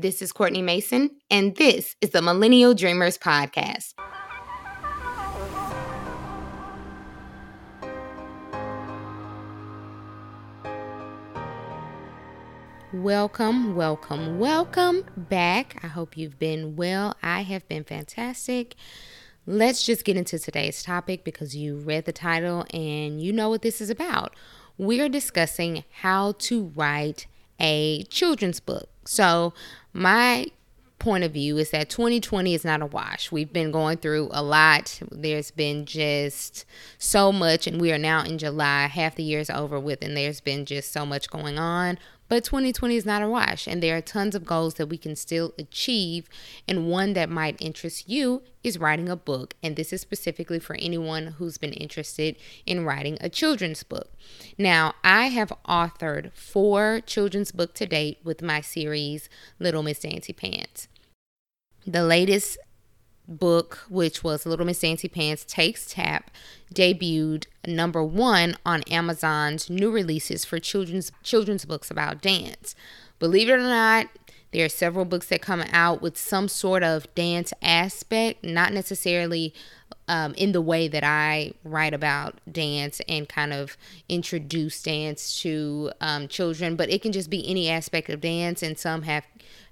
This is Courtney Mason, and this is the Millennial Dreamers Podcast. Welcome, welcome, welcome back. I hope you've been well. I have been fantastic. Let's just get into today's topic because you read the title and you know what this is about. We're discussing how to write a children's book. So, my point of view is that 2020 is not a wash. We've been going through a lot. There's been just so much, and we are now in July. Half the year is over with, and there's been just so much going on. But 2020 is not a wash, and there are tons of goals that we can still achieve. And one that might interest you is writing a book. And this is specifically for anyone who's been interested in writing a children's book. Now, I have authored four children's books to date with my series, Little Miss Dancy Pants. The latest book, which was Little Miss Dancy Pants Takes Tap, debuted number one on Amazon's new releases for children's children's books about dance. Believe it or not, there are several books that come out with some sort of dance aspect, not necessarily um, in the way that I write about dance and kind of introduce dance to um, children, but it can just be any aspect of dance, and some have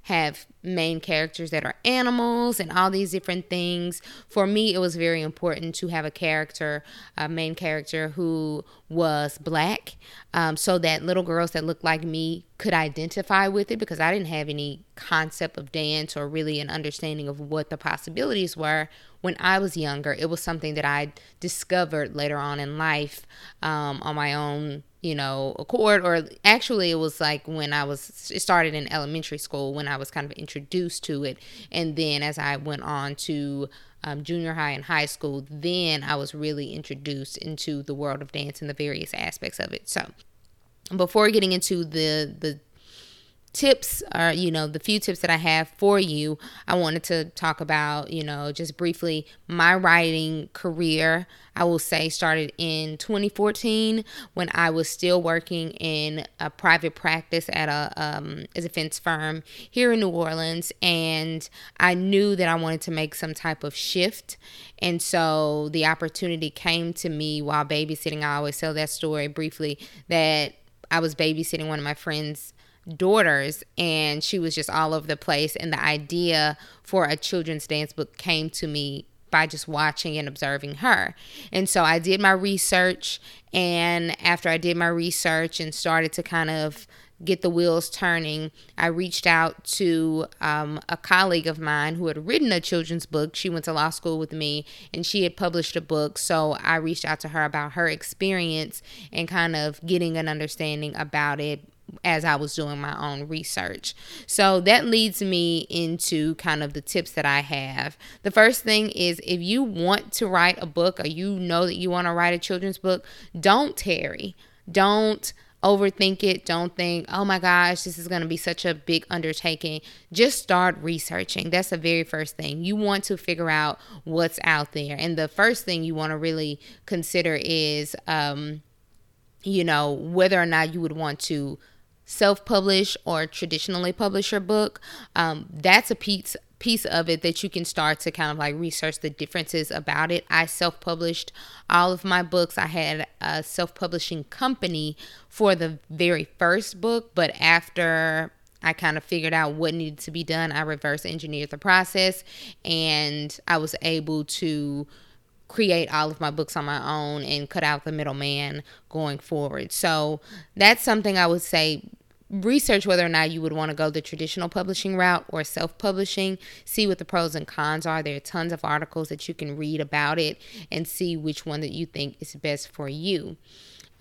have main characters that are animals and all these different things. For me, it was very important to have a character, a main character who was black, um, so that little girls that looked like me could identify with it because I didn't have any concept of dance or really an understanding of what the possibilities were when I was younger. It was something that I discovered later on in life um, on my own you know, accord, or actually, it was like when I was, it started in elementary school when I was kind of introduced to it. And then as I went on to um, junior high and high school, then I was really introduced into the world of dance and the various aspects of it. So, before getting into the, the, tips are you know the few tips that i have for you i wanted to talk about you know just briefly my writing career. I will say started in 2014 when i was still working in a private practice at a um, a defense firm here in new orleans and i knew that i wanted to make some type of shift. And so the opportunity came to me while babysitting. I always tell that story briefly that i was babysitting one of my friends daughters and she was just all over the place and the idea for a children's dance book came to me by just watching and observing her. And so I did my research and after I did my research and started to kind of get the wheels turning, I reached out to um, a colleague of mine who had written a children's book. She went to law school with me and she had published a book. So I reached out to her about her experience and kind of getting an understanding about it as I was doing my own research. So that leads me into kind of the tips that I have. The first thing is if you want to write a book or you know that you want to write a children's book, don't tarry. Don't overthink it. Don't think, oh my gosh, this is going to be such a big undertaking. Just start researching. That's the very first thing. You want to figure out what's out there. And the first thing you want to really consider is, um, you know, whether or not you would want to self publish or traditionally publish your book, um, that's a piece piece of it that you can start to kind of like research the differences about it. I self published all of my books. I had a self publishing company for the very first book, but after I kind of figured out what needed to be done, I reverse engineered the process and I was able to create all of my books on my own and cut out the middleman going forward. So that's something I would say research whether or not you would want to go the traditional publishing route or self-publishing see what the pros and cons are. There are tons of articles that you can read about it and see which one that you think is best for you.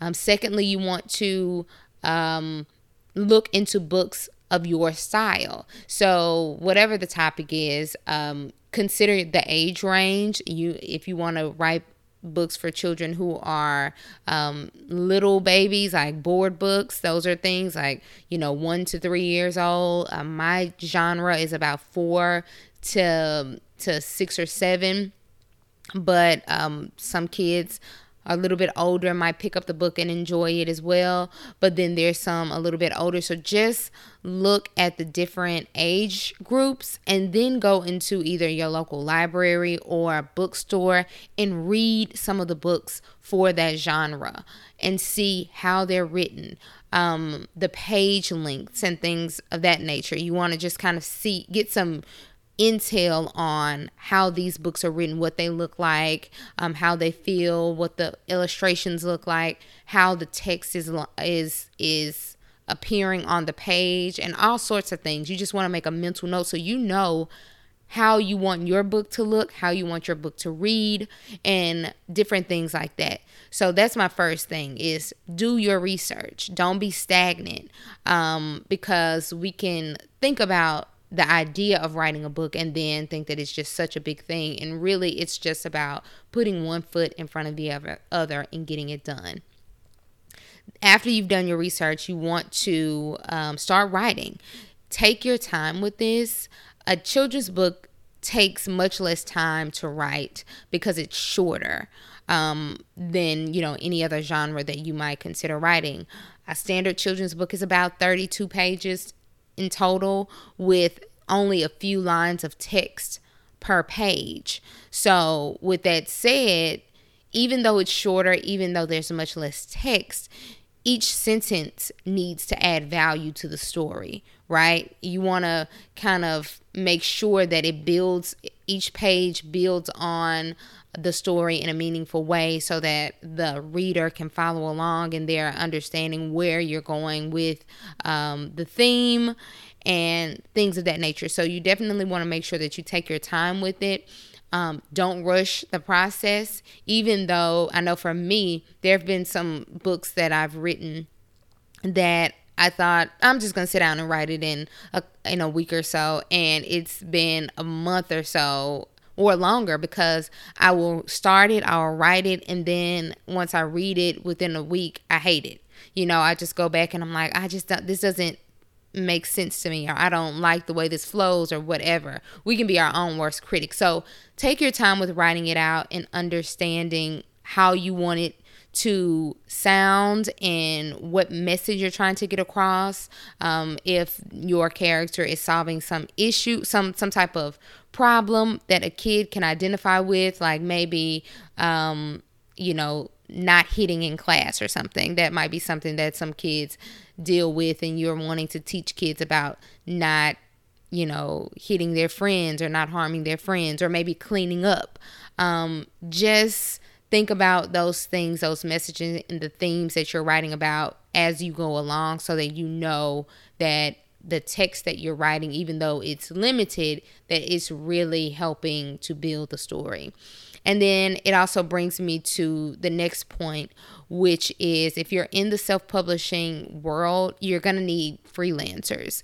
Um, secondly you want to um, look into books of your style. So whatever the topic is um, consider the age range. You if you want to write books for children who are um, little babies, like board books. Those are things like, you know, one to three years old. Uh, my genre is about four to, to six or seven. But um, some kids a little bit older might pick up the book and enjoy it as well. But then there's some a little bit older. So just look at the different age groups and then go into either your local library or bookstore and read some of the books for that genre and see how they're written um, the page lengths and things of that nature. You want to just kind of see, get some intel on how these books are written, what they look like, um, how they feel, what the illustrations look like, how the text is is is appearing on the page, and all sorts of things. You just want to make a mental note so you know how you want your book to look, how you want your book to read, and different things like that. So that's my first thing is do your research. Don't be stagnant um, because we can think about the idea of writing a book and then think that it's just such a big thing. And really, it's just about putting one foot in front of the other, other and getting it done. After you've done your research, you want to um, start writing. Take your time with this. A children's book takes much less time to write because it's shorter um, than you know any other genre that you might consider writing. A standard children's book is about 32 pages in total, with only a few lines of text per page. So, with that said, even though it's shorter, even though there's much less text, each sentence needs to add value to the story, right? You want to kind of make sure that it builds, each page builds on the story in a meaningful way so that the reader can follow along and they're understanding where you're going with um, the theme and things of that nature. So you definitely want to make sure that you take your time with it. Um, don't rush the process, even though I know for me, there have been some books that I've written that I thought I'm just gonna sit down and write it in a in a week or so, and it's been a month or so or longer because I will start it, I'll write it, and then once I read it within a week, I hate it. You know, I just go back and I'm like, I just don't, this doesn't make sense to me, or I don't like the way this flows, or whatever. We can be our own worst critic. So take your time with writing it out and understanding how you want it to sound and what message you're trying to get across. Um, if your character is solving some issue, some some type of problem that a kid can identify with, like maybe um, you know not hitting in class or something. That might be something that some kids deal with, and you're wanting to teach kids about not you know, hitting their friends or not harming their friends or maybe cleaning up. Um, just think about those things, those messages, and the themes that you're writing about as you go along so that you know that the text that you're writing, even though it's limited, that it's really helping to build the story. And then it also brings me to the next point, which is if you're in the self publishing world, you're going to need freelancers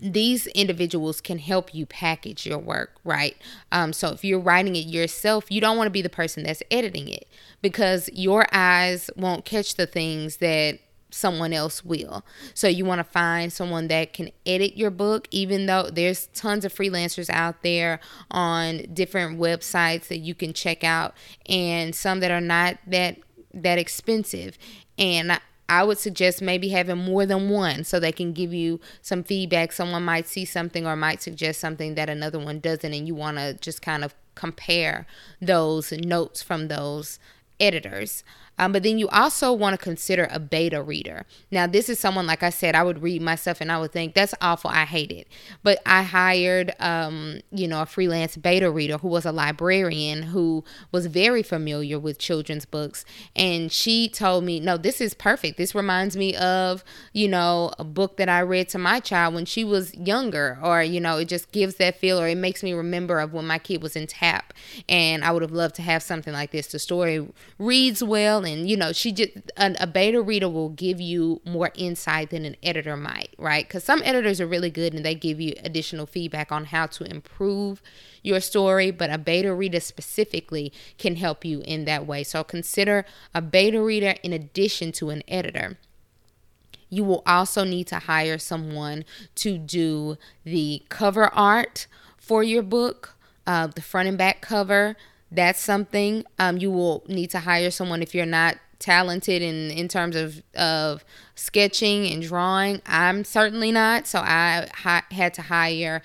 these individuals can help you package your work, right? Um, so if you're writing it yourself, you don't want to be the person that's editing it because your eyes won't catch the things that someone else will. So you want to find someone that can edit your book, even though there's tons of freelancers out there on different websites that you can check out, and some that are not that that expensive. And I would suggest maybe having more than one so they can give you some feedback. Someone might see something or might suggest something that another one doesn't, and you want to just kind of compare those notes from those editors. Um, but then you also want to consider a beta reader. Now, this is someone, like I said, I would read myself and I would think, that's awful. I hate it. But I hired, um, you know, a freelance beta reader who was a librarian who was very familiar with children's books. And she told me, no, this is perfect. This reminds me of, you know, a book that I read to my child when she was younger. Or, you know, it just gives that feel or it makes me remember of when my kid was in TAP. And I would have loved to have something like this. The story reads well and you know she just a, a beta reader will give you more insight than an editor might right? Because some editors are really good and they give you additional feedback on how to improve your story but a beta reader specifically can help you in that way. So consider a beta reader in addition to an editor. You will also need to hire someone to do the cover art for your book uh, the front and back cover that's something um, you will need to hire someone if you're not talented in in terms of of sketching and drawing. I'm certainly not, so I ha- had to hire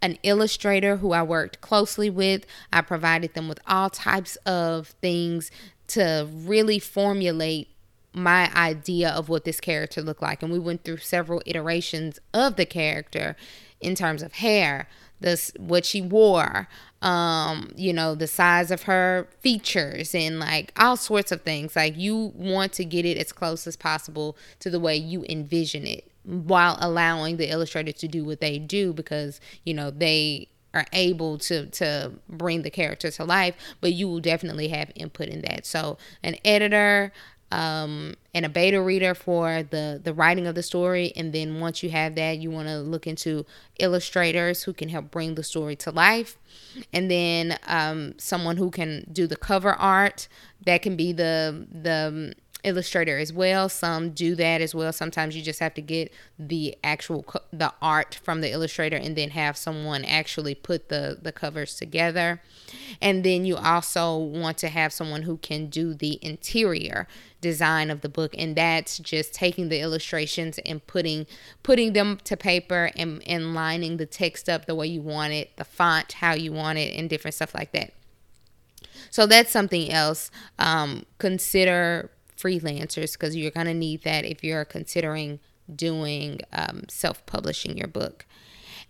an illustrator who I worked closely with. I provided them with all types of things to really formulate my idea of what this character looked like and we went through several iterations of the character in terms of hair this what she wore um you know the size of her features and like all sorts of things. Like you want to get it as close as possible to the way you envision it while allowing the illustrator to do what they do because you know they are able to to bring the character to life but you will definitely have input in that. So an editor um, and a beta reader for the the writing of the story. And then once you have that you want to look into illustrators who can help bring the story to life. And then um, someone who can do the cover art. That can be the the illustrator as well. Some do that as well. Sometimes you just have to get the actual co- the art from the illustrator and then have someone actually put the the covers together. And then you also want to have someone who can do the interior design of the book and that's just taking the illustrations and putting putting them to paper and, and lining the text up the way you want it, the font how you want it and different stuff like that. So that's something else. Um, consider freelancers because you're going to need that if you're considering doing um, self publishing your book.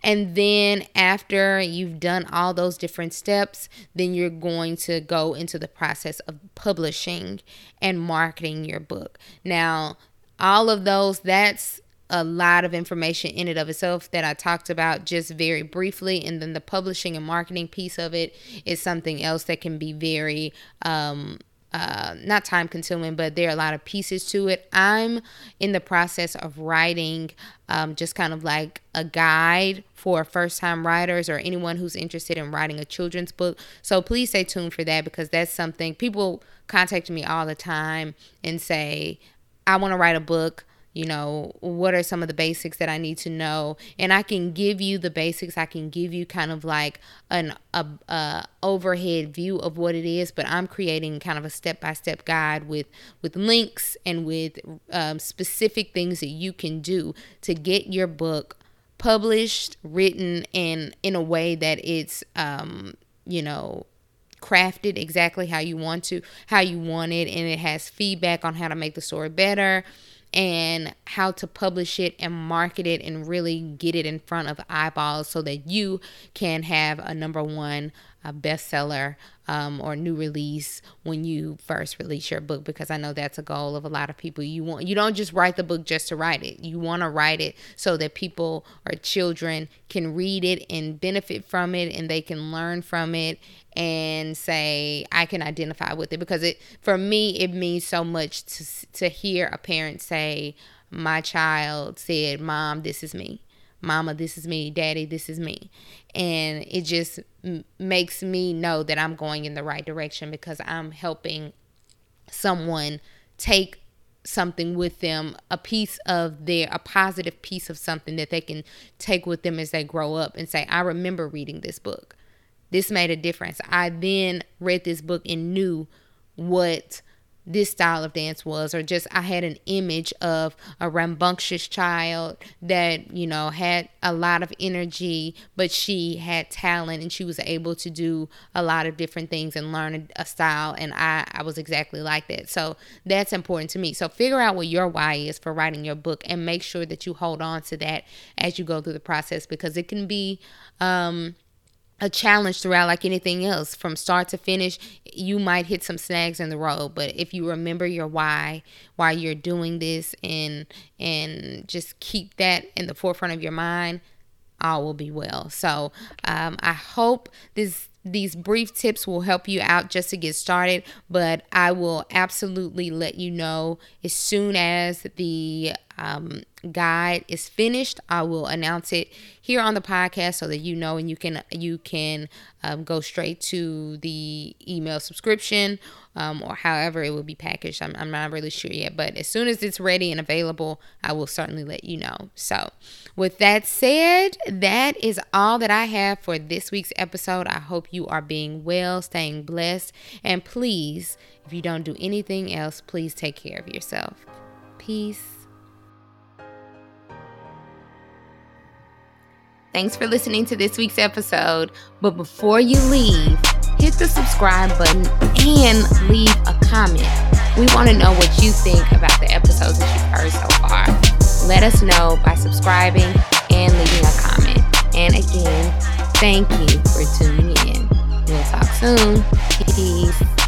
And then after you've done all those different steps, then you're going to go into the process of publishing and marketing your book. Now, all of those, that's a lot of information in and of itself that I talked about just very briefly. And then the publishing and marketing piece of it is something else that can be very um, uh, not time consuming, but there are a lot of pieces to it. I'm in the process of writing um, just kind of like a guide for first time writers or anyone who's interested in writing a children's book. So please stay tuned for that because that's something people contact me all the time and say, I want to write a book you know what are some of the basics that i need to know? And i can give you the basics. I can give you kind of like an a, a overhead view of what it is but i'm creating kind of a step-by-step guide with with links and with um, specific things that you can do to get your book published written and in a way that it's um, you know crafted exactly how you want to how you want it and it has feedback on how to make the story better and how to publish it and market it and really get it in front of eyeballs so that you can have a number one a bestseller um, or new release when you first release your book because I know that's a goal of a lot of people. You want you don't just write the book just to write it. You want to write it so that people or children can read it and benefit from it and they can learn from it and say I can identify with it because it for me it means so much to to hear a parent say my child said, "Mom, this is me." Mama, this is me. Daddy, this is me. And it just m- makes me know that I'm going in the right direction because I'm helping someone take something with them, a piece of their, a positive piece of something that they can take with them as they grow up and say, I remember reading this book. This made a difference. I then read this book and knew what this style of dance was or just I had an image of a rambunctious child that you know had a lot of energy but she had talent and she was able to do a lot of different things and learn a style and I I was exactly like that. So that's important to me. So figure out what your why is for writing your book and make sure that you hold on to that as you go through the process because it can be um a challenge throughout like anything else. From start to finish you might hit some snags in the road but if you remember your why why you're doing this and and just keep that in the forefront of your mind all will be well. So um, i hope this these brief tips will help you out just to get started, but I will absolutely let you know as soon as the um, guide is finished. I will announce it here on the podcast so that you know and you can you can um, go straight to the email subscription um, or however it will be packaged. I'm, I'm not really sure yet, but as soon as it's ready and available, I will certainly let you know. So, with that said, that is all that I have for this week's episode. I hope you you are being well, staying blessed. And please, if you don't do anything else, please take care of yourself. Peace. Thanks for listening to this week's episode. But before you leave, hit the subscribe button and leave a comment. We want to know what you think about the episodes that you've heard so far. Let us know by subscribing and leaving a comment. And again, thank you for tuning in. Soon. Peace.